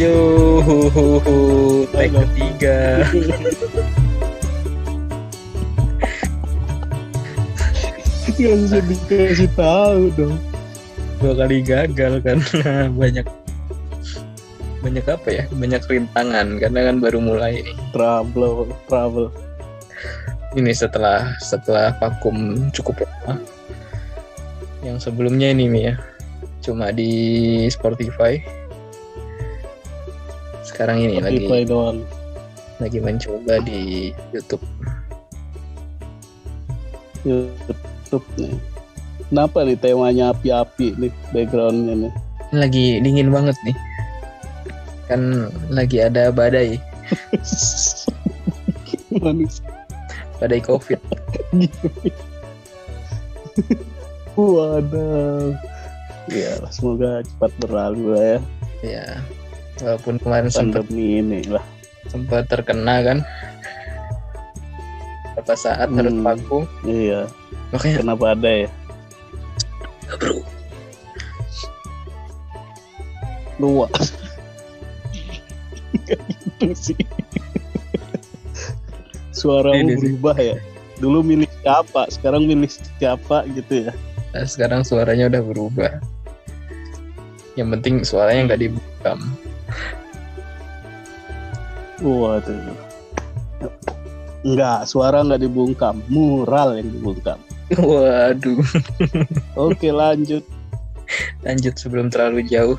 Yo, Halo. ketiga. Gak usah dikasih tahu dong. Dua kali gagal karena banyak banyak apa ya? Banyak rintangan karena kan baru mulai nih. Trouble, trouble. Ini setelah setelah vakum cukup lama. Yang sebelumnya ini nih ya. Cuma di Spotify. Sekarang ini lagi Spotify doang. lagi mencoba di YouTube. YouTube nih. Kenapa nih temanya api-api nih backgroundnya nih? Lagi dingin banget nih. Kan lagi ada badai, badai Covid. Waduh. Ya, semoga cepat berlalu lah ya Ya. Walaupun kemarin sempat ini lah. sempat terkena kan. Beberapa saat harus Hmm. vakum. Iya, Makanya kenapa ada ya? bro, gitu sih. Ini sih. berubah ya. Dulu milik siapa, sekarang milik siapa gitu ya. Nah, sekarang suaranya udah berubah. Yang penting suaranya nggak dibungkam. Waduh. Enggak, suara nggak dibungkam, mural yang dibungkam. Waduh. Oke lanjut. Lanjut sebelum terlalu jauh.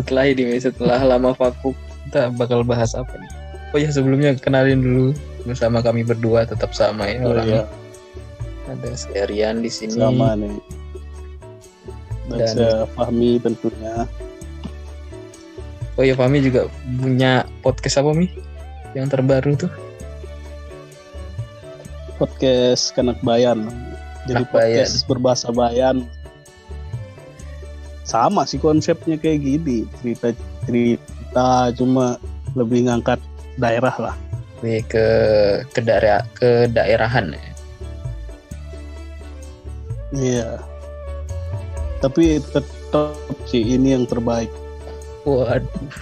setelah ini, setelah lama vakum, kita bakal bahas apa nih? Oh ya sebelumnya kenalin dulu bersama kami berdua tetap sama ya Oh iya, Ada Serian di sini. sama nih. Dan, Dan- saya Fahmi tentunya. Oh ya Fami juga punya podcast apa Mi? Yang terbaru tuh. Podcast Kanak Bayan. Jadi Kanak Bayan. podcast berbahasa Bayan. Sama sih konsepnya kayak gini, cerita-cerita cuma lebih ngangkat daerah lah. Nih ke ke daerah ke daerahan ya. Iya. Tapi tetap sih ini yang terbaik. Waduh.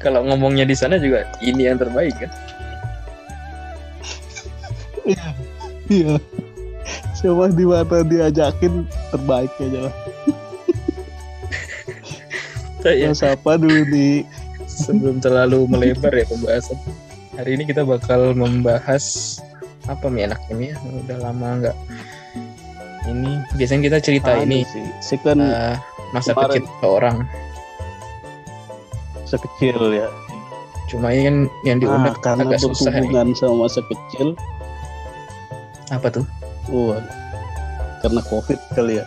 Kalau ngomongnya di sana juga ini yang terbaik kan? Iya. Iya. Coba di mana diajakin terbaik aja lah. Saya Mas apa dulu di sebelum terlalu melebar ya pembahasan. Hari ini kita bakal membahas apa mi enaknya mi ya? Udah lama nggak ini biasanya kita cerita Anu ini sih. Kan eh, masa kemarin. kecil seorang. sekecil ya. Cuma ini kan yang Nah, diundang karena agak susah nih. berhubungan sama masa kecil, Apa tuh? wah, karena covid kali ya.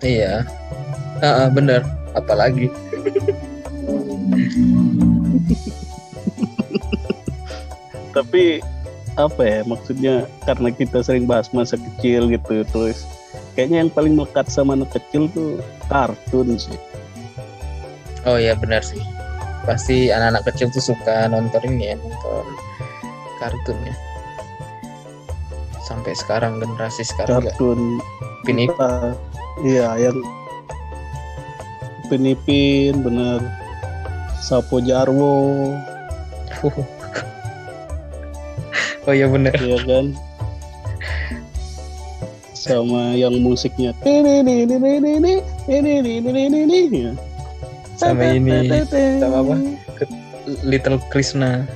Iya. Ah, ah, bener. Apalagi Tapi apa ya maksudnya karena kita sering bahas masa kecil gitu terus kayaknya yang paling melekat sama anak kecil tuh kartun sih. Oh iya benar sih. Pasti anak-anak kecil tuh suka nonton ini ya, nonton kartun ya. Sampai sekarang generasi sekarang Kartun Pin Ipin. Ah, iya yang Pinipin bener Sapo Jarwo Oh iya benar. ya kan sama yang musiknya sama ini sama apa Little Krishna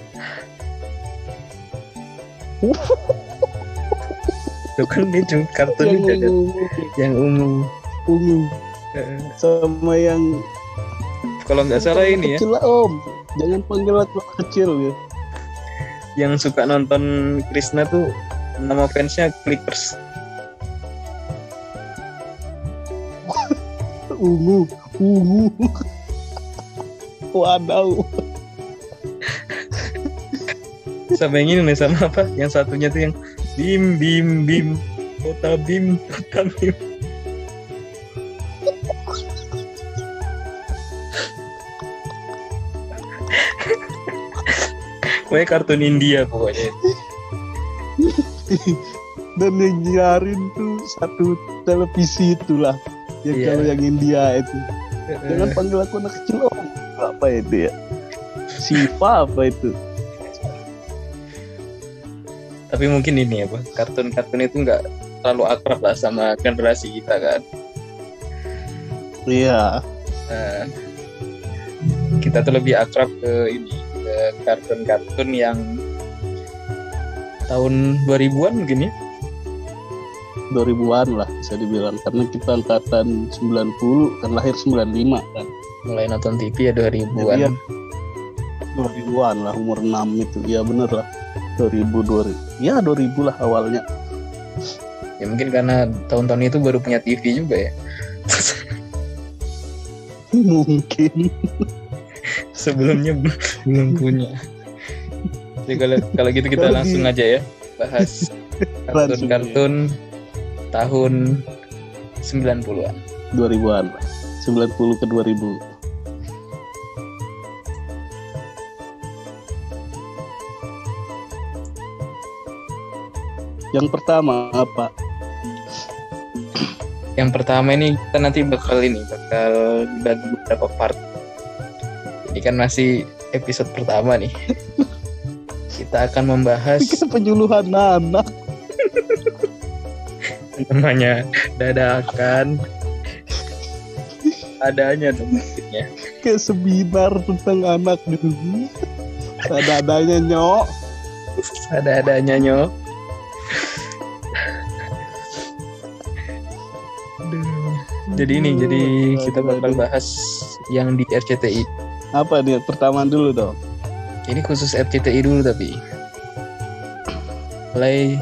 itu kan dia ini kartun yang jagat. ungu yang ungu ungu sama yang kalau nggak salah ini kecil ya om jangan panggil waktu kecil ya yang suka nonton Krishna tuh nama fansnya Clippers ungu ungu wadaw Sama yang ini nih sama apa? Yang satunya tuh yang bim bim bim kota bim kota bim. Pokoknya kartun India pokoknya. dan yang nyiarin tuh satu televisi itulah Ya Iya. kalau yang India itu. Jangan panggil aku anak kecil om. Apa itu ya? Siva apa itu? tapi mungkin ini ya Bang, kartun-kartun itu nggak terlalu akrab lah sama generasi kita kan Iya. Nah, kita tuh lebih akrab ke ini ke kartun-kartun yang tahun 2000-an mungkin ya 2000-an lah bisa dibilang karena kita angkatan 90 kan lahir 95 kan. mulai nonton TV ya 2000-an Jadi ya 2000-an lah umur 6 itu. Ya bener lah. 2000 2000. Ya 2000 lah awalnya. ya mungkin karena tahun-tahun itu baru punya TV juga ya Mungkin. sebelumnya belum- punya jadi kalau kalau gitu kita langsung aja ya bahas Langsung, kartun-kartun tahun 90-an 2000-an lah. 90 ke 2000. Yang pertama apa? yang pertama ini kita nanti bakal ini bakal dibagi beberapa part ini kan masih episode pertama nih kita akan membahas Kan penyuluhan anak. Namanya dadakan adanya dong maksudnya Kayak seminar tentang anak gitu. Ada adanya nyok. ada adanya nyok jadi ini jadi kita bakal bahas yang di RCTI Apa nih? Pertama dulu dong. ini khusus RCTI dulu tapi mulai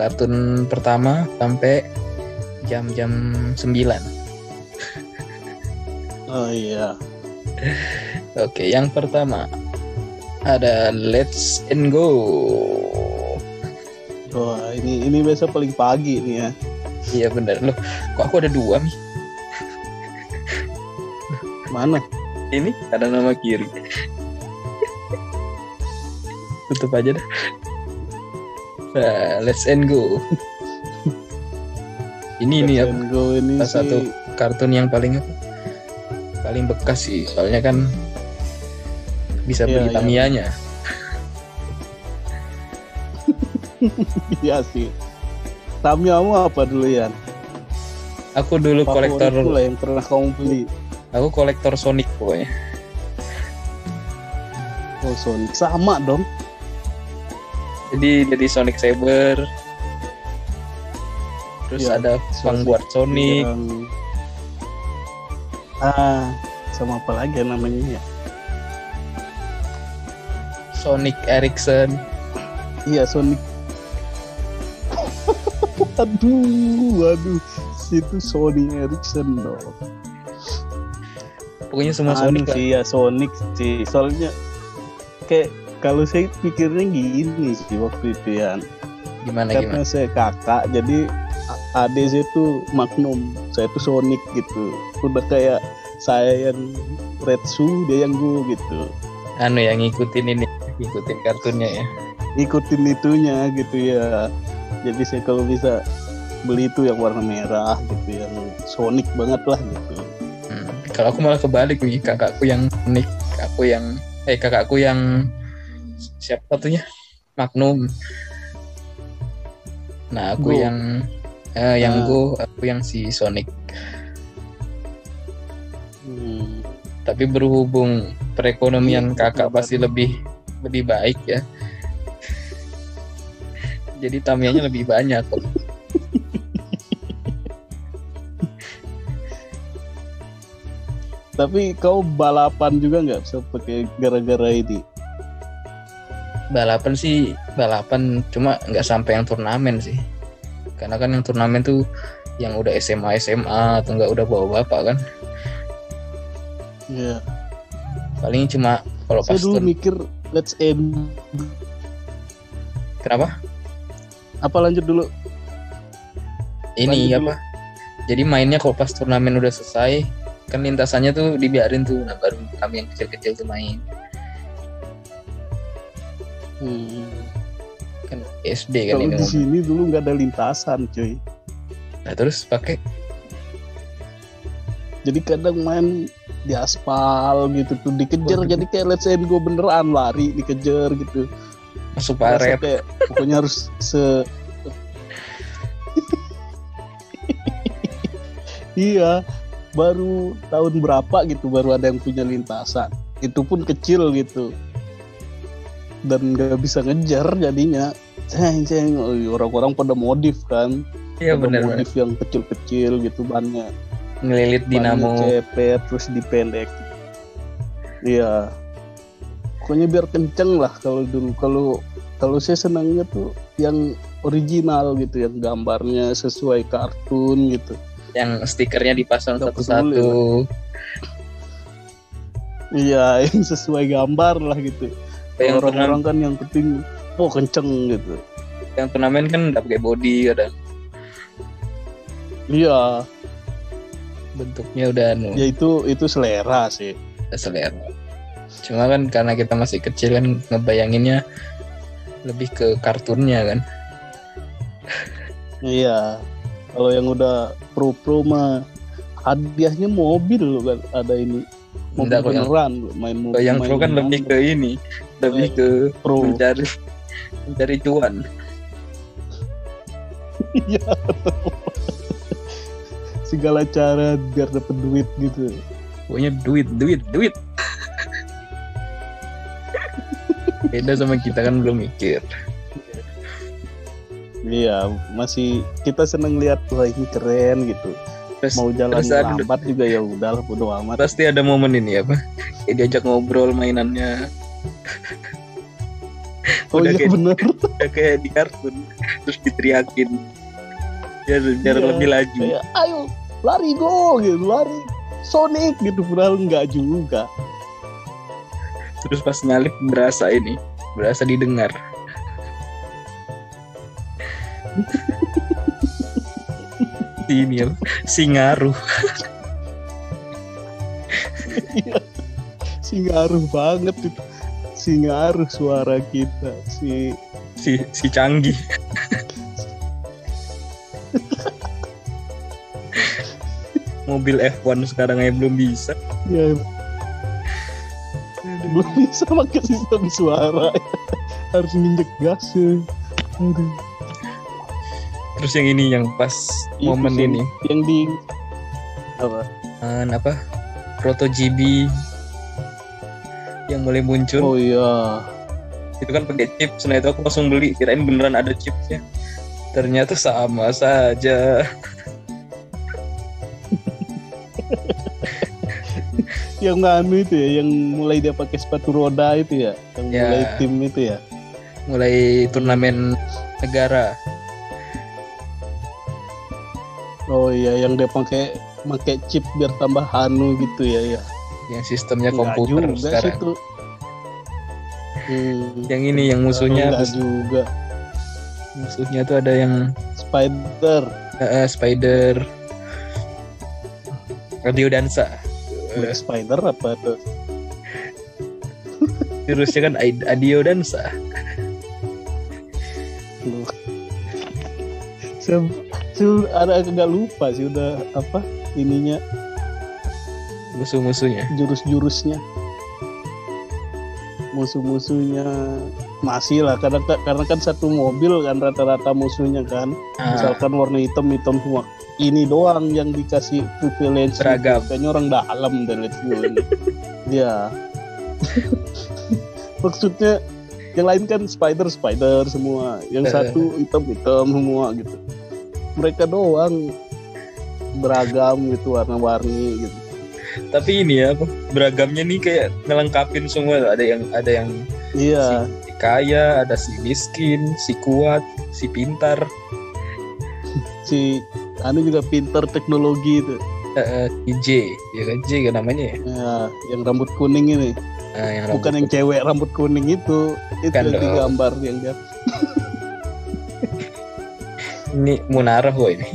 kartun pertama sampai jam-jam 9 Oh iya. oke yang pertama ada Let's and Go Wah ini ini biasa paling pagi nih ya. iya bener loh kok aku ada dua nih Mana? ini ada nama kiri tutup aja dah nah, let's and go ini Let's apa and Go ini salah satu sih kartun yang paling apa paling bekas sih soalnya kan bisa Iya, beli iya. Tamiya-nya iya sih. Tamiyamu apa dulu ya? aku dulu kolektor Favoritku lah yang pernah kamu beli. aku kolektor Sonic pokoknya Oh Sonic sama dong. Jadi jadi Sonic Saber terus Iya, ada Vanguard Sonic Yang... Ah sama apa lagi ya namanya ya? Sonic Ericsson Iya Sonic. aduh, aduh, situ Sony Ericsson dong. pokoknya semua Anu Sonic sih ya Sonic sih. Soalnya kayak kalau saya pikirnya gini sih waktu itu ya. gimana Karena gimana saya kakak, jadi adik saya tuh Magnum, saya tuh Sonic gitu. Udah kayak saya yang Red Su, dia yang gue gitu. anu yang ngikutin ini ngikutin kartunnya ya Ikutin itunya gitu ya. Jadi saya kalau bisa beli itu yang warna merah gitu, yang Sonic banget lah gitu. Hmm, Kalau aku malah kebalik nih, kakakku yang unik, aku yang eh kakakku yang siapa satunya? Magnum. Nah, aku Go. yang eh, yang Ah. Go, aku yang si Sonic. Hmm. Tapi berhubung perekonomian Iya, kakak pasti lebih lebih baik ya. Jadi Tamiya-nya lebih banyak. Tapi kau balapan juga nggak pakai gara-gara ini? Balapan sih balapan cuma nggak sampai yang turnamen sih. Karena kan yang turnamen tuh yang udah SMA SMA atau nggak udah bawa bapak kan. Iya. paling cuma kalau pas dulu mikir let's end. kenapa Apa lanjut dulu? ini Lanjut apa jadi mainnya kalau pas turnamen udah selesai kan lintasannya tuh dibiarin tuh nah baru kami yang kecil-kecil tuh main Hmm. kan SD kan Kalau di sini dulu nggak ada lintasan, cuy. nah terus pakai? Jadi kadang main di aspal gitu tuh dikejar. Jadi kayak let's say go beneran lari dikejar gitu. Masuk paret. kayak pokoknya harus se iya baru tahun berapa gitu baru ada yang punya lintasan. Itu pun kecil gitu dan nggak bisa ngejar jadinya. Ceng ceng. Orang-orang pada modif kan. Iya pada benar modif yang kecil-kecil gitu bannya. Ngelilit dinamo. cepet terus dipendek. Iya. Pokoknya biar kenceng lah kalau dulu. Kalau kalau saya senangnya tuh yang original gitu yang gambarnya sesuai kartun gitu. Yang stikernya dipasang satu-satu. iya yang sesuai gambar lah gitu yang Kalau turnamen, orang-orang kan yang penting oh kenceng gitu. Yang turnamen kan nggak pakai body kadang iya. Bentuknya udah anu. Ya itu itu selera sih. Selera. Cuma kan karena kita masih kecil kan ngebayanginnya lebih ke kartunnya kan. Iya. Kalau yang udah pro pro mah hadiahnya mobil loh kan ada ini mobil Enggak, yang- beneran loh, main mobil yang main pro kan lebih ke ini lebih ke pro. mencari mencari cuan. Iya. segala cara biar dapet duit gitu. Pokoknya duit duit duit. Beda sama kita kan belum mikir. Iya masih kita seneng lihat wah ini keren gitu terus mau jalan terus ada- lambat juga ya udahlah bodo amat. Pasti ada momen ini apa? Kayak diajak ngobrol mainannya. Oh udah iya kayak- bener. udah kayak di kartun terus diteriakin. Biar biar Iya, lebih laju. kayak ayo lari go gitu lari. Sonic gitu padahal enggak juga. Terus pas nyalip berasa ini berasa didengar ini ya si ngaruh si ngaruh banget itu. Si ngaruh suara kita si si si canggih. Mobil F1 sekarang aja belum bisa. Ya belum bisa pakai sistem suara. Harus nginjek gas ya. Aduh. Terus yang ini yang pas Itu momen sih, ini. yang di apa? Eh, apa? Proto GB yang mulai muncul. Oh iya. Itu kan pakai chip. Setelah itu aku langsung beli. Kirain beneran ada chipsnya. Ternyata sama saja. Yang anu itu ya yang mulai dia pakai sepatu roda itu ya? Yang Ya. mulai tim itu ya? Mulai turnamen negara oh iya yang dia pakai pakai chip biar tambah anu gitu ya ya. Yang sistemnya komputer juga sekarang. itu. Hmm, yang ini yang musuhnya enggak juga. musuhnya tuh ada yang spider. Eh, eh, spider. Radio dansa. Black spider apa tuh? Virusnya kan Ad- adio dansa. Ada agak lupa sih udah apa ininya. Musuh-musuhnya. Jurus-jurusnya. Musuh-musuhnya masih lah karena karena kan satu mobil kan rata-rata musuhnya kan. Ah, misalkan warna hitam hitam semua. Ini doang yang dikasih privilege. Seragam. kayaknya orang dalam dan ini. ya maksudnya yang lain kan spider spider semua. Yang Eh. satu hitam hitam semua gitu mereka doang beragam gitu warna-warni gitu. Tapi ini ya beragamnya nih kayak ngelengkapin semua ada yang ada yang iya. si kaya ada si miskin si kuat si pintar. Si anu juga pinter teknologi itu. Eh, si J ya kan? J kan namanya ya? Ya yang rambut kuning ini. Ah, yang bukan yang rambut cewek rambut kuning itu. Itu Bukan yang digambar yang dia. Ini Munarah kok ini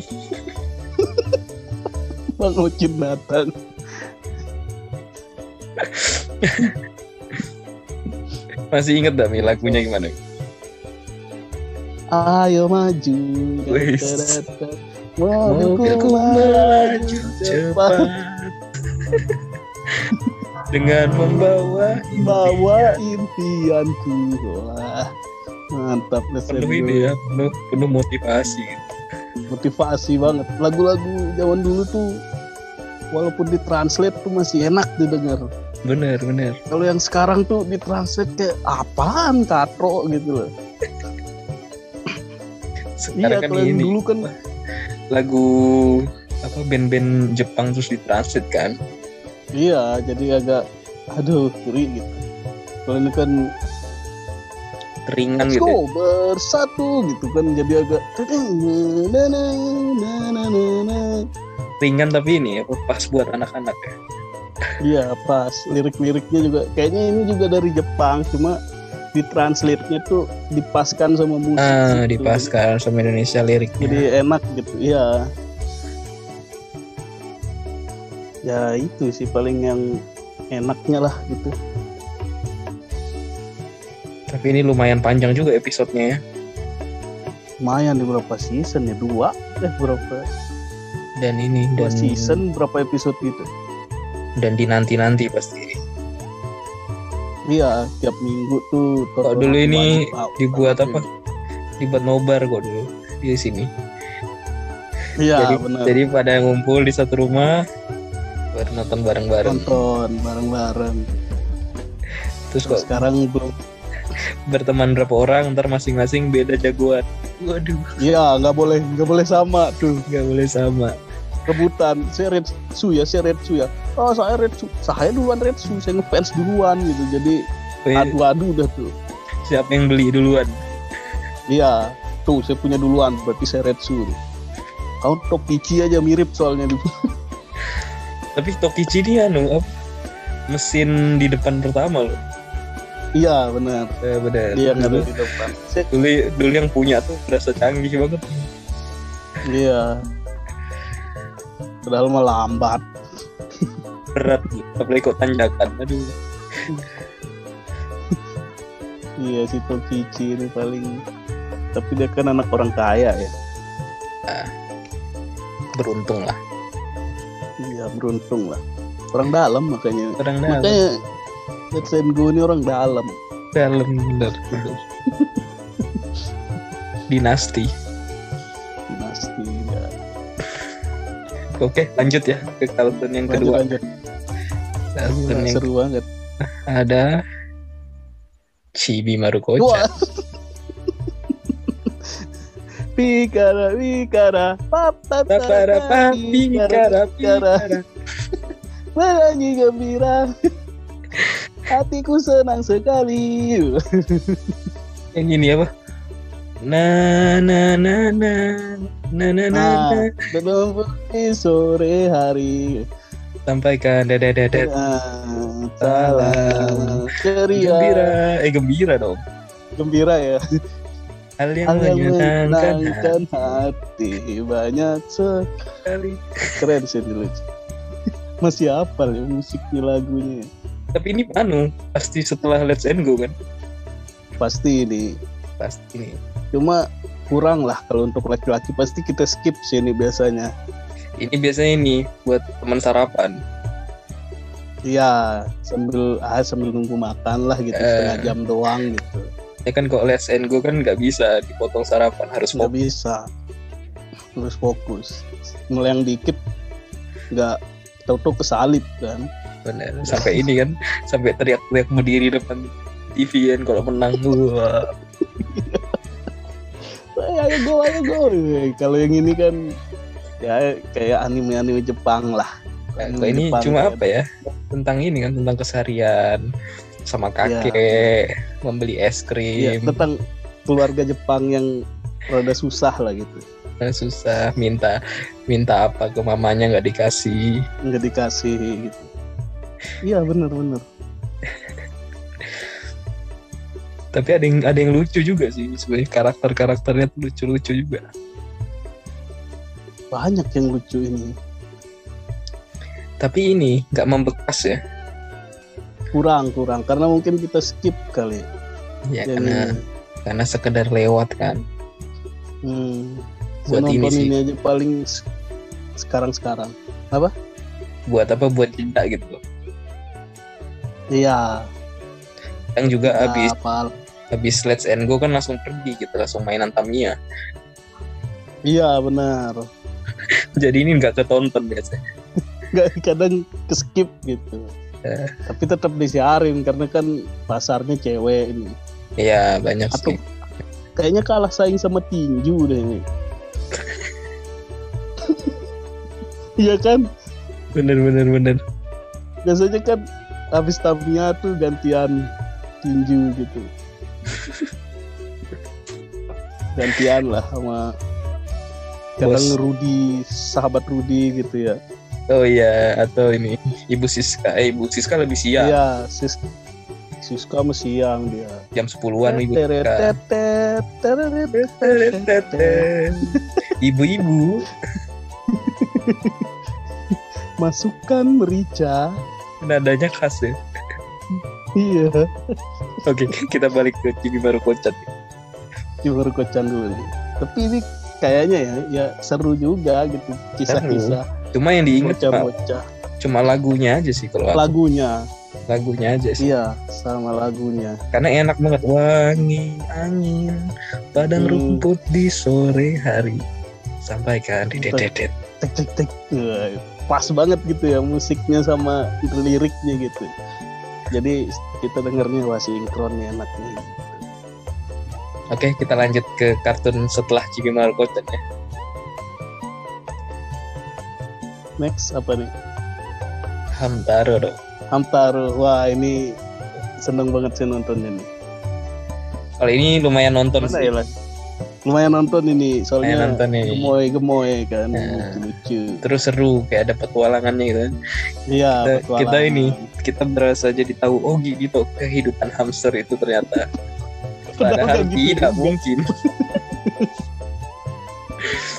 Bang Ucin datang masih inget Mi? Lagunya gimana? Ayo maju. Mobilku melaju cepat. Dengan membawa bawa impianku. Wah mantap penuh ini ya penuh penuh motivasi. Motivasi banget. Lagu-lagu zaman dulu tuh walaupun ditranslate tuh masih enak didengar. Bener bener. Kalau yang sekarang tuh ditranslate kayak apaan katro? gitu loh. Iya kan kalau yang ini. dulu kan lagu apa band-band Jepang terus ditranslate kan? Iya jadi agak aduh kuri gitu. Kalau ini kan ringan let's gitu ya. go bersatu gitu kan jadi agak ringan tapi ini ya pas buat anak-anak ya? Iya pas. Lirik-liriknya juga kayaknya ini juga dari Jepang cuma ditranslate-nya tuh dipaskan sama musik ah gitu. dipaskan sama Indonesia liriknya. Jadi enak gitu iya. Ya itu sih paling yang enaknya lah gitu tapi ini lumayan panjang juga episodenya ya. Lumayan di berapa season ya? Dua? Eh berapa? Dan ini dua dan season berapa episode gitu? dan dinanti-nanti pasti. Iya tiap minggu tuh Kok dulu ini dibuat apa? dibuat nobar kok dulu di sini. Iya jadi benar. jadi pada ngumpul di satu rumah buat nonton bareng-bareng. Tonton bareng-bareng. Terus kok sekarang belum berteman berapa orang ntar masing-masing beda jagoan. Waduh. Iya nggak boleh nggak boleh sama tuh nggak boleh sama. Rebutan saya Redsu ya saya Redsu ya. Oh saya Redsu saya duluan Redsu saya ngefans duluan gitu jadi adu-adu udah tuh. Siapa yang beli duluan? Iya tuh saya punya duluan berarti saya Redsu kau Tokichi aja mirip soalnya dulu. Tapi Tokichi ini anu mesin di depan pertama loh iya benar. Eh, bener dia nggak ada dulu, di depan Saya- dulu dulu yang punya tuh berasa canggih banget. Iya. Padahal mah lambat. Berat apalagi kok tanjakan. Aduh. Iya si Tokichi ini paling. Tapi dia kan anak orang kaya ya. Beruntung lah. Iya beruntung lah. Orang dalam makanya. Orang dalam. makanya Let's Go ini orang dalam. Dalam bener bener dinasti. Dinasti ya. oke lanjut ya ke kartun yang lanjut kedua. lanjut. Gila, yang seru banget. ada Chibi Maruko Wah. Pikara, pikara, papa, para papi kara pikara menyanyi gembira. Hatiku senang sekali. yang ini apa na na na na na na na Nah, na belum pergi sore hari. sampaikan dada dada Ah, Salam ceria. gembira eh gembira dong Gembira ya. hal yang Hal yang menyenangkan menyenangkan hati banyak sekali. Keren sih dulu. Masih hafal ya musiknya lagunya. Tapi ini anu pasti setelah Let's End Go kan Pasti ini. pasti nih Cuma kurang lah kalau untuk laki-laki pasti kita skip sih ini biasanya. ini biasanya ini buat teman sarapan Iya, sambil ah sambil nunggu makan lah gitu Eh. setengah jam doang gitu. ya kan kok Let's End Go kan nggak bisa dipotong sarapan harus Nggak bisa. Terus fokus. Meleng dikit nggak tahu-tahu kesalip kan. Bener sampai ini kan sampai teriak-teriak berdiri depan TV kan kalau menang Eh, ayo go, ayo go. Eh, Kalau yang ini kan ya kayak anime-anime Jepang lah. Nah, Anime kalau ini Jepang cuma kan. apa ya tentang ini kan tentang keseharian sama kakek membeli es krim tentang keluarga Jepang yang rada susah lah gitu. Susah minta minta apa ke mamanya nggak dikasih Nggak dikasih gitu. Iya bener-bener. tapi ada yang ada yang lucu juga sih sebenarnya karakter karakternya tuh lucu-lucu juga Banyak yang lucu ini. tapi ini nggak membekas ya Kurang, kurang. Karena mungkin kita skip kali. ya yang karena karena sekedar lewat kan Hmm. Buat ini sih. ini aja paling s- sekarang-sekarang. buat apa buat jeda gitu loh iya. Yang juga Nah, habis apa habis Let's and Go kan langsung pergi gitu langsung mainan Tamiya. Iya benar. Jadi ini nggak ketonton biasanya. Nggak kadang ke skip gitu. Eh. tapi tetap disiarin karena kan pasarnya cewek ini. Iya banyak atau sih. kayaknya kalah saing sama tinju deh ini. Iya kan? Bener bener bener. Biasanya kan habis tabinya tuh gantian tinju gitu. Gantian lah sama kadang. Rudi sahabat Rudi gitu ya. Oh iya atau ini Ibu Siska eh, Ibu Siska lebih siang. Iya sis Siska sama siang dia. Jam 10-an Ibu Siska. Ibu-ibu masukkan merica nadanya khas ya. Iya. Oke kita balik ke Cibi Baru Kocat Cibur kocan dulu nih. tapi ini kayaknya ya ya seru juga gitu kisah-kisah. Cuma yang diingat bocah-bocah. Cuma lagunya aja sih kalau aku. lagunya. Lagunya aja sih. Iya sama lagunya. Karena enak banget. Wangi angin padang Hmm. rumput di sore hari. Sampaikan di dedet tek tek tek. Wah, pas banget gitu ya musiknya sama liriknya gitu. Jadi kita dengernya wah sinkronnya enak nih. Oke kita lanjut ke kartun setelah Baru Kocat ya. Next apa nih? Hamtaro dong. Hamtaro wah ini seneng banget sih nontonnya nih. Kalau ini lumayan nonton Mana sih. ya? Lumayan nonton ini lumayan soalnya nonton nih gemoy gemoy kan Nah. lucu-lucu terus seru kayak ada petualangannya gitu kan. iya Kita- kita ini. kita berasa jadi tahu oh gitu kehidupan hamster itu ternyata Padahal gitu tidak juga. mungkin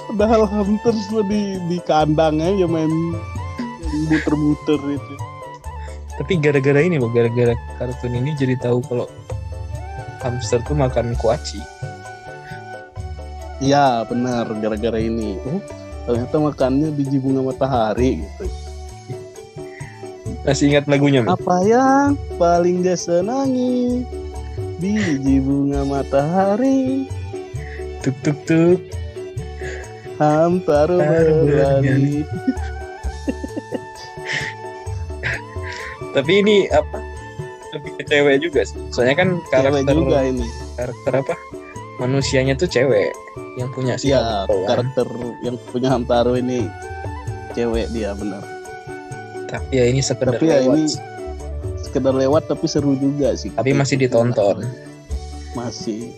padahal hamster semua di di kandang aja main muter-muter itu tapi gara-gara ini loh gara-gara kartun ini jadi tahu kalau hamster tuh makan kuaci Iya benar gara-gara ini. Oh ternyata makannya biji bunga matahari gitu. Masih ingat lagunya apa yang paling dia senangi? Biji bunga matahari. Tuk tuk tuk. Hamtaro berlari tapi ini apa? Lebih ke cewek juga sih. Soalnya kan cewek karakter juga ini. karakter apa? Manusianya tuh cewek yang punya si ya Hamtaro kan. karakter yang punya Hamtaro ini cewek dia benar. Tapi ya ini sekedar Tapi ya lewat ini- sekedar lewat tapi seru juga sih. Tapi masih ditonton. Masih.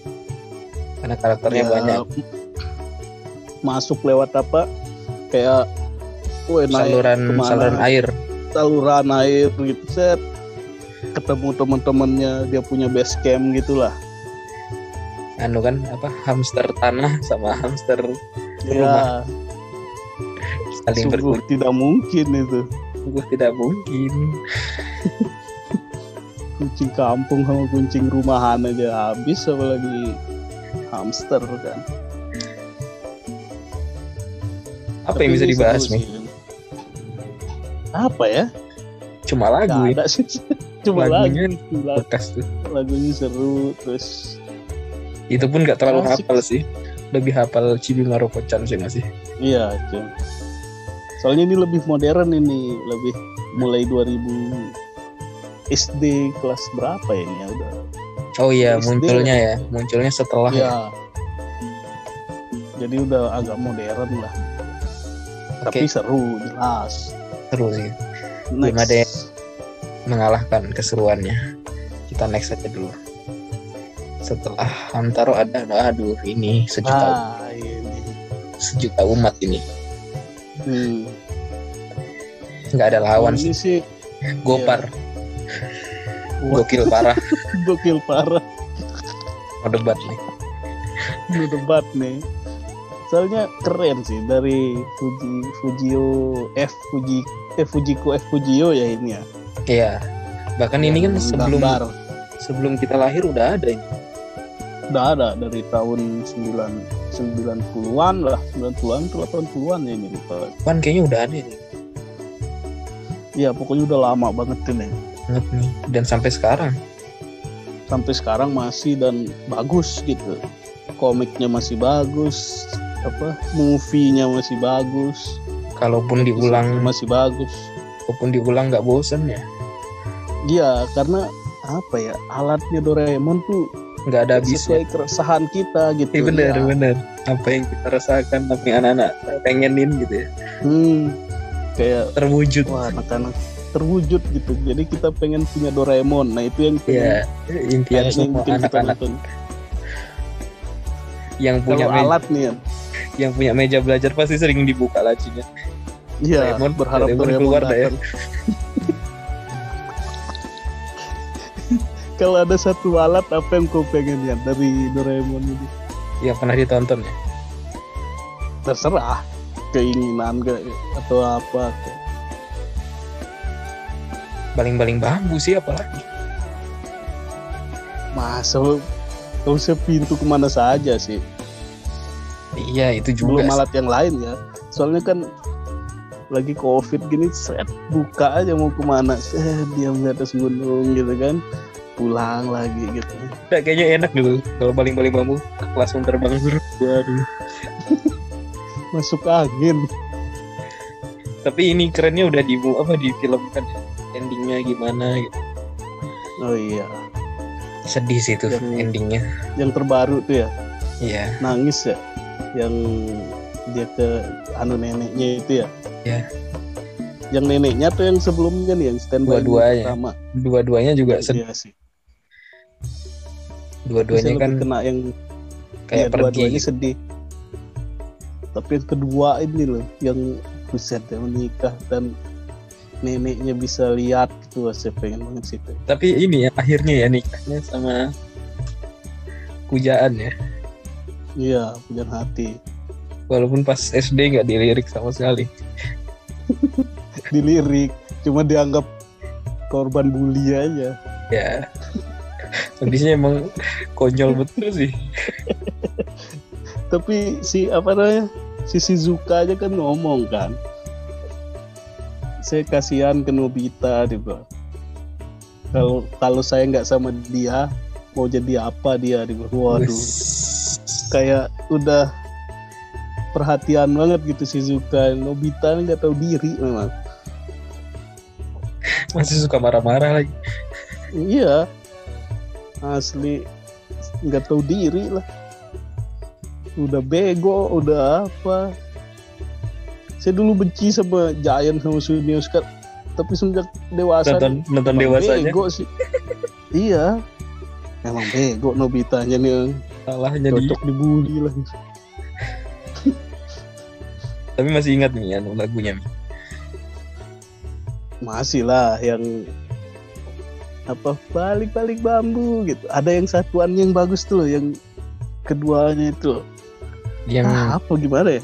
Karena karakternya Ya, banyak. masuk lewat apa? Kayak Wah, naik saluran saluran air. Saluran air gitu set. Ketemu teman-temannya dia punya base camp gitulah anu kan apa hamster tanah sama hamster ya. Saling sungguh tidak mungkin itu. Sungguh tidak mungkin. Kucing kampung sama kucing rumahan aja habis apalagi hamster kan. Apa yang Tapi bisa ini dibahas nih apa ya? Cuma lagu Nggak ya? ada sih. Cuma Lagunya lagu. Lag- bekas tuh. Lagunya seru terus itu pun nggak terlalu Asik. hafal sih lebih hafal Cibi Maruko-chan sih masih Iya, Cun. Soalnya ini lebih modern ini, lebih mulai 2000 SD kelas berapa ya ini ya udah. oh iya SD. munculnya ya munculnya setelah ya Iya. Jadi udah agak modern lah. oke Tapi seru, jelas. seru sih Next. Belum ada yang- mengalahkan keseruannya kita next aja dulu setelah Hamtaro ada aduh ini sejuta Ah, ini. sejuta umat ini Hmm. nggak ada lawan ini sih sih gopar Wah, gokil parah gokil parah. mau debat nih Ini debat nih. Soalnya keren sih dari Fuji Fujio F Fuji eh Fujiko F Fujio ya ini ya. iya bahkan ini kan sebelum gambar. sebelum kita lahir udah ada ini udah ada dari tahun 9 90-an lah 90-an atau 80-an ya ini lupa kan kayaknya udah ada ini Iya pokoknya udah lama banget ini. banget nih dan sampai sekarang Sampai sekarang masih dan bagus gitu. Komiknya masih bagus, apa movie-nya masih bagus, kalaupun diulang masih bagus. kalaupun diulang nggak bosen ya Iya, karena apa ya alatnya Doraemon tuh nggak ada habisnya sesuai keresahan kita gitu. Iya bener ya. bener apa yang kita rasakan apa yang anak-anak pengenin gitu ya Hmm, kayak terwujud wah anak-anak terwujud gitu. Jadi kita pengen punya Doraemon. Nah itu yang ya impian semua anak-anak yang punya Kalau alat nih ya, yang punya meja belajar pasti sering dibuka lacinya iya Doraemon- berharap Doraemon Doraemon, keluar dah ya. Kalau ada satu alat apa yang kau pengen ya dari Doraemon ini? yang pernah ditonton ya Terserah keinginan ke atau apa. baling-baling bambu sih apalagi Masa kau pintu ke mana saja sih? iya itu juga belum sih. alat yang lain ya soalnya kan lagi covid gini set buka aja mau ke mana set diam di atas gunung gitu kan pulang lagi gitu. Udah, kayaknya enak gitu kalau baling-baling bambu langsung terbang waduh. Masuk angin. Tapi ini kerennya udah di apa di film kan? Endingnya gimana gitu. Oh iya. Sedih sih itu Yang- endingnya. yang terbaru tuh ya? Iya. Nangis ya? Yang dia ke anu neneknya itu ya? Iya. yang neneknya tuh yang sebelumnya nih yang standby Dua-duanya. dua-duanya juga sedih. Iya sih dua-duanya kan kena yang kayak dua-duanya pergi sedih. Tapi yang kedua ini loh, yang buset ya menikah dan neneknya bisa lihat gitu, saya pengen banget situ. tapi ini ya akhirnya ya nikahnya sama Kujaan ya Iya, punya hati. walaupun pas SD nggak dilirik sama sekali Dilirik, cuma dianggap korban bully aja. ya habisnya emang konyol betul sih Tapi si apa namanya, si Shizuka aja kan ngomong kan. Saya kasihan ke Nobita gitu. Kalau kalau saya nggak sama dia, mau jadi apa dia? Dia bilang, Waduh. Kayak udah perhatian banget gitu Shizuka Nobita ini nggak tahu diri memang masih suka marah-marah lagi iya asli nggak tahu diri lah. Udah bego udah apa. Saya dulu benci sama Giant sama Sunius kan tapi semenjak dewasa nonton nonton dewasanya bego sih. Iya. Emang bego Nobitanya nih. Salahnya cocok dibully lah. Tapi masih ingat nih anu lagunya masih lah yang apa balik-balik bambu gitu. Ada yang satuan yang bagus tuh loh, yang keduanya itu yang ah, apa gimana ya?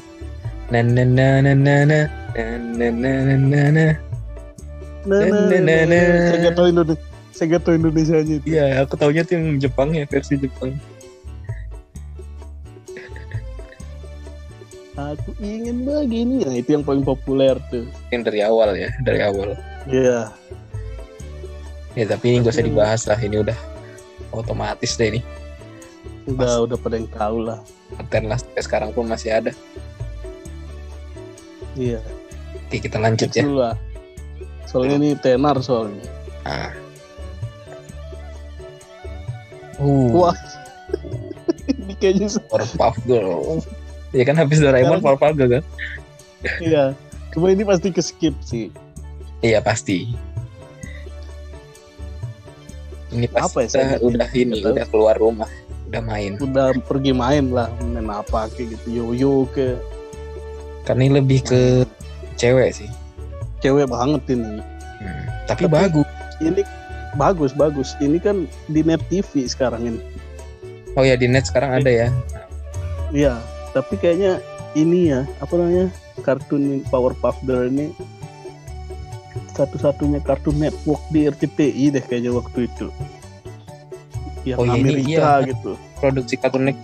Na na na na na na na na na na na na Na, na, na, na. saya nggak tahu Indonesia saya nggak tahu Indonesia nya itu. Iya, aku taunya tuh yang Jepang ya, versi Jepang. aku ingin begini. Nah itu yang paling populer tuh. Yang dari awal ya, dari awal. Iya Ya tapi ini gak usah dibahas lah, ini udah otomatis deh ini. udah udah pada yang tahu lah Konten lah, sampai sekarang pun masih ada. iya Oke, kita lanjut ya. lah soalnya ini tenar soalnya Nah. Uh, wah ini kayaknya Powerpuff Girl. Ya kan habis Doraemon Powerpuff Girl kan? iya cuma ini pasti ke skip sih Iya pasti. Ini pasti Apa ya, kita saya udah ini, tahu. udah keluar rumah, udah main. udah pergi main lah main apa kayak gitu yoyo ke Karena ini lebih ke cewek sih. cewek banget ini Hmm. Tapi, Tapi- bagus. ini bagus bagus ini kan di net TV sekarang ini Oh ya di net sekarang ada ya. iya tapi kayaknya ini ya apa namanya kartun Powerpuff Girl ini satu-satunya kartun network di RCTI deh kayaknya waktu itu yang Oh, iya, ini Amerika iya. gitu Produksi Network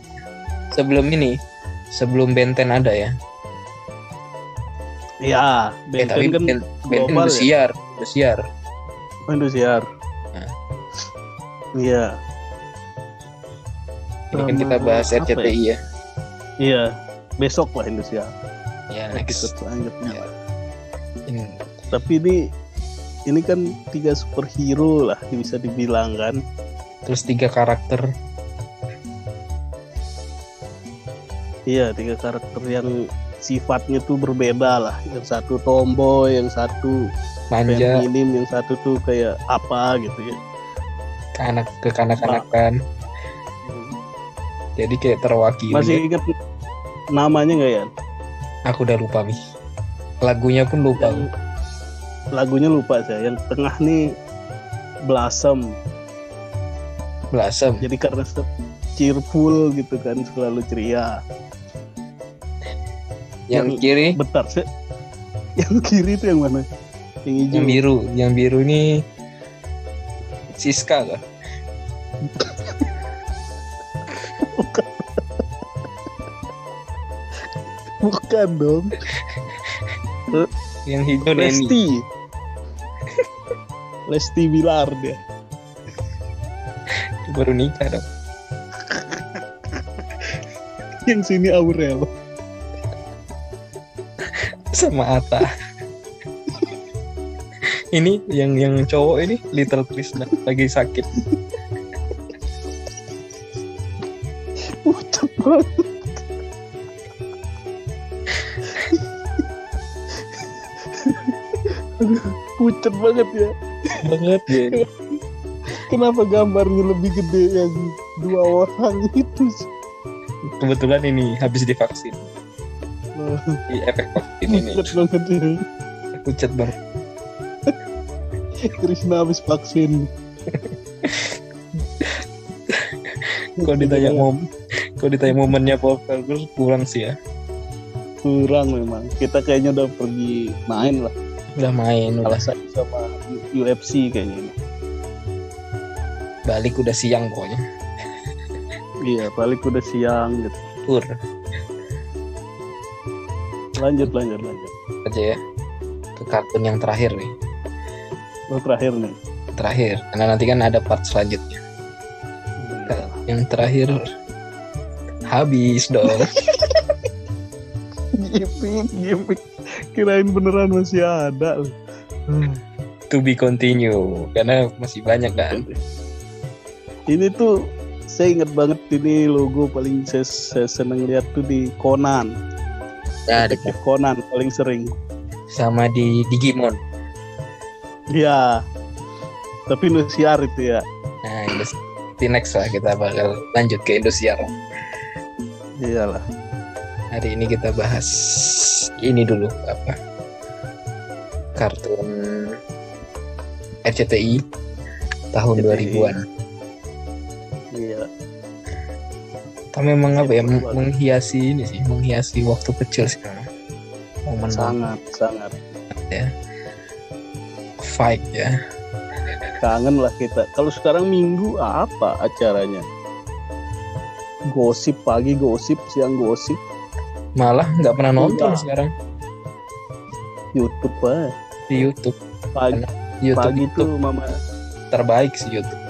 sebelum ini, sebelum Benten ada ya. ya Eh, tapi Benten kan Ben- BNN Global ya? Indosiar. Oh, Indosiar. Nah. Iya. Ini kan kita bahas apa RCTI ya. Iya. Besok lah Indosiar. Ya, next. Episode selanjutnya. Ya. Tapi ini ini kan tiga superhero lah bisa dibilang kan. terus tiga karakter Iya, tiga karakter yang sifatnya tuh berbeda lah. Yang satu tomboy, yang satu manja feminim, yang satu tuh kayak apa gitu ya. ke anak ke kanak-kanakan. Jadi kayak terwakili. Masih ingat namanya nggak ya? Aku udah lupa nih. Lagunya pun lupa. Yang lagunya lupa saya. Yang tengah nih Blossom. Blasem. Jadi karena cheerful gitu kan, selalu ceria. Yang yang- kiri, Bentar, saya yang kiri itu yang mana? Yang hijau. yang biru. Yang biru ini Siska kah? Bukan dong. Yang hijau. Lesti. Lesti Bilar dia. Baru nikah dong. Yang sini Aurel. Sama Ata. ini yang yang cowok ini Little Krishna lagi sakit. Pucat banget. Pucat banget ya. Banget ya. Kenapa gambarnya lebih gede yang dua orang itu sih? Kebetulan ini habis divaksin. Di efek vaksin ini. Pucat banget ya. Pucat banget. Krishna habis vaksin. Kalau ditanya mom, kalau ditanya momennya Paul Felgus kurang sih ya. kurang memang. Kita kayaknya udah pergi main lah. Udah main, udah Kalah saing sama UFC kayaknya. ini. balik udah siang pokoknya. Iya, balik udah siang gitu. Tur Lanjut, lanjut, lanjut. aja ya ke kartun yang terakhir nih. Oh, terakhir nih. Terakhir, karena nanti kan ada part selanjutnya. Yang terakhir habis dong. Gimik, gimik. Kirain beneran masih ada. loh. to be continue karena masih banyak kan. Ini tuh saya inget banget ini logo paling saya, saya seneng lihat tuh di Conan. Ya, ada Detektif Conan paling sering. sama di Digimon. Iya. Tapi Indosiar itu ya. Nah, ini di next lah kita bakal lanjut ke Indosiar. Iyalah. Hari ini kita bahas ini dulu apa? Kartun RCTI tahun RCTI. 2000-an. Iya. Tapi memang apa ya menghiasi ini sih, menghiasi waktu kecil sih. Momen Sangat, sangat. fight ya. Kangen lah kita. Kalau sekarang minggu apa acaranya? Gosip pagi gosip, siang gosip, Malah nggak pernah nonton Iya. sekarang YouTube aja. di YouTube. Pagi, YouTube pagi itu tuh mama. terbaik sih YouTube.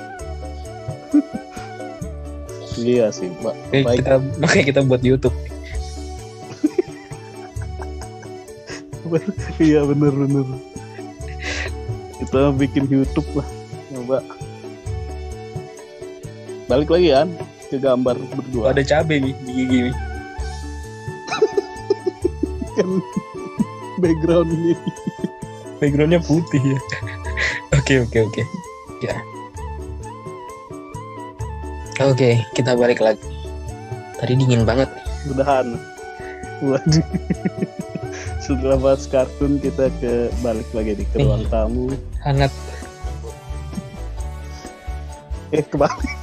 Iya sih, Mbak. Baik. kita makanya kita buat YouTube. Iya bener bener. Kita bikin YouTube lah, coba. Balik lagi kan ke gambar berdua. Ada cabai nih di gigi nih. Background ini. Backgroundnya putih ya. Oke oke oke. Ya. Oke, kita balik lagi. Tadi dingin banget. Mudahan. Waduh. Setelah bahas kartun kita ke balik lagi di ke ruang tamu. Hangat Eh kebalik.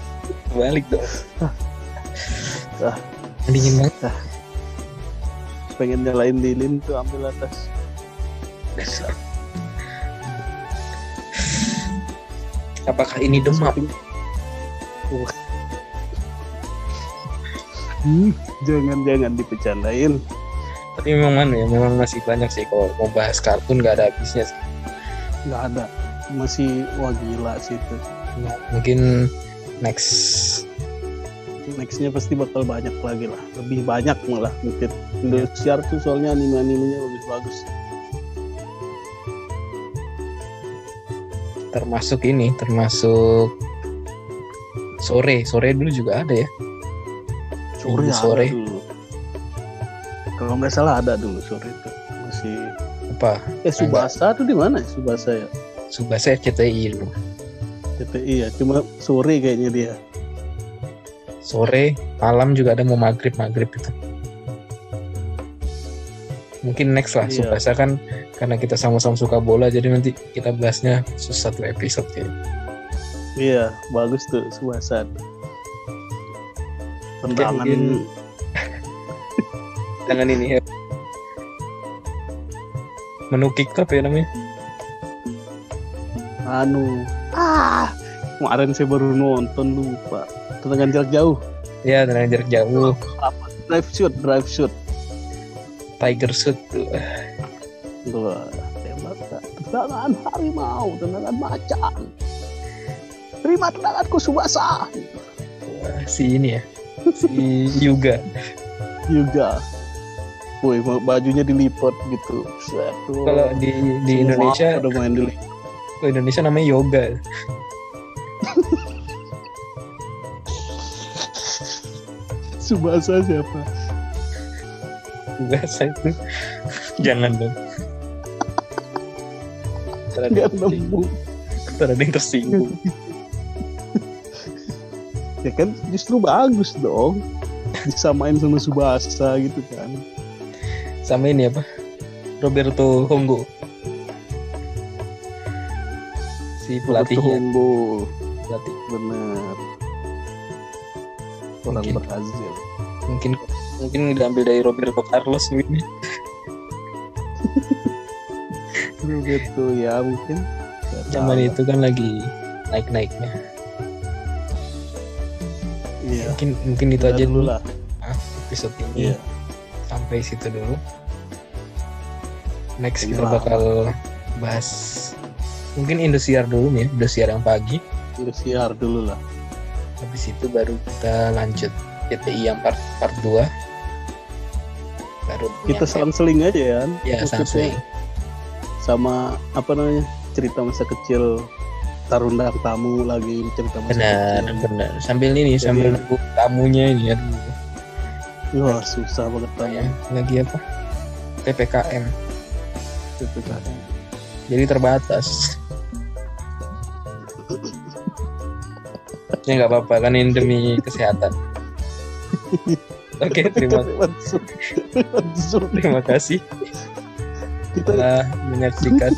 balik dong. Ah. Dingin banget. Pengen nyalain lilin tuh ambil atas. Dasar. Apakah ini demam? Wah. Hmm, jangan jangan dipecandain. tapi memang mana ya memang masih banyak sih kalau mau bahas kartun nggak ada habisnya sih nggak ada masih wah gila sih itu mungkin next nextnya pasti bakal banyak lagi lah. Lebih banyak malah mungkin. Indosiar tuh soalnya anime animenya lebih bagus termasuk ini termasuk sore. Sore dulu juga ada ya? Sore ada sore. dulu. Kalau nggak salah ada dulu sore itu. Masih apa? Eh Subasa tuh di mana ya? Subasa ya? Subasa RCTI dulu. TPI ya cuma sore kayaknya dia sore malam juga ada mau maghrib maghrib itu. Mungkin next lah Iya. Subasa kan karena kita sama-sama suka bola jadi nanti kita bahasnya satu episode ya. Iya bagus tuh Subasa tendangan mungkin- jangan ini ya. Menukik apa ya namanya? Anu. Ah kemarin saya baru nonton lupa tendangan jarak jauh. Ya tendangan jarak jauh. Drive shoot drive shoot. Tiger shoot. Tuh tembak tak. tendangan harimau tendangan macan. Terima tendanganku Subasa Wah, si ini ya. Si Yuga. Juga Woi, bajunya dilipat gitu. Tuh. kalau di di Semua Indonesia udah main dilipat. Indonesia namanya yoga Subasa siapa? biasa itu jangan dong Gak tersinggung. nemu. Ntar ada yang tersinggung Ya kan justru bagus dong. Disamain sama Subasa gitu kan. sama ini apa Roberto Honggo si Roberto pelatihnya Honggo. pelatih Bener. Orang Mungkin. Brazil. mungkin mungkin diambil dari Roberto Carlos ini Roberto ya mungkin. Zaman itu kan lagi naik naiknya Iya. mungkin mungkin itu Udah aja dulu lah. episode ini Iya. sampai situ dulu next Ini kita bakal bahas mungkin Indosiar dulu nih ya, Indosiar yang pagi Indosiar dulu lah. Habis itu baru kita lanjut GTI yang part part 2 baru Kita selang-seling aja ya. kan? ya selang Sama apa namanya? Cerita masa kecil Tarundang tamu lagi cerita masa benar kecil. benar sambil ini Jadi- sambil nunggu tamunya ini ya Wah susah banget ya tamu. lagi apa PPKM PPKM. jadi terbatas ya nggak apa-apa kan ini demi kesehatan oke terima Zoom. Lewat Zoom. terima kasih Kita telah menyaksikan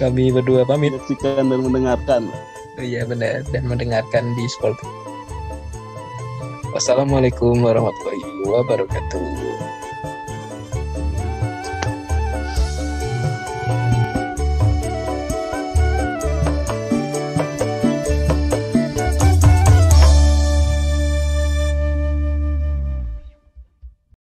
kami berdua pamit menyaksikan dan mendengarkan. Oh iya benar dan mendengarkan di Sport. Wassalamualaikum warahmatullahi wabarakatuh.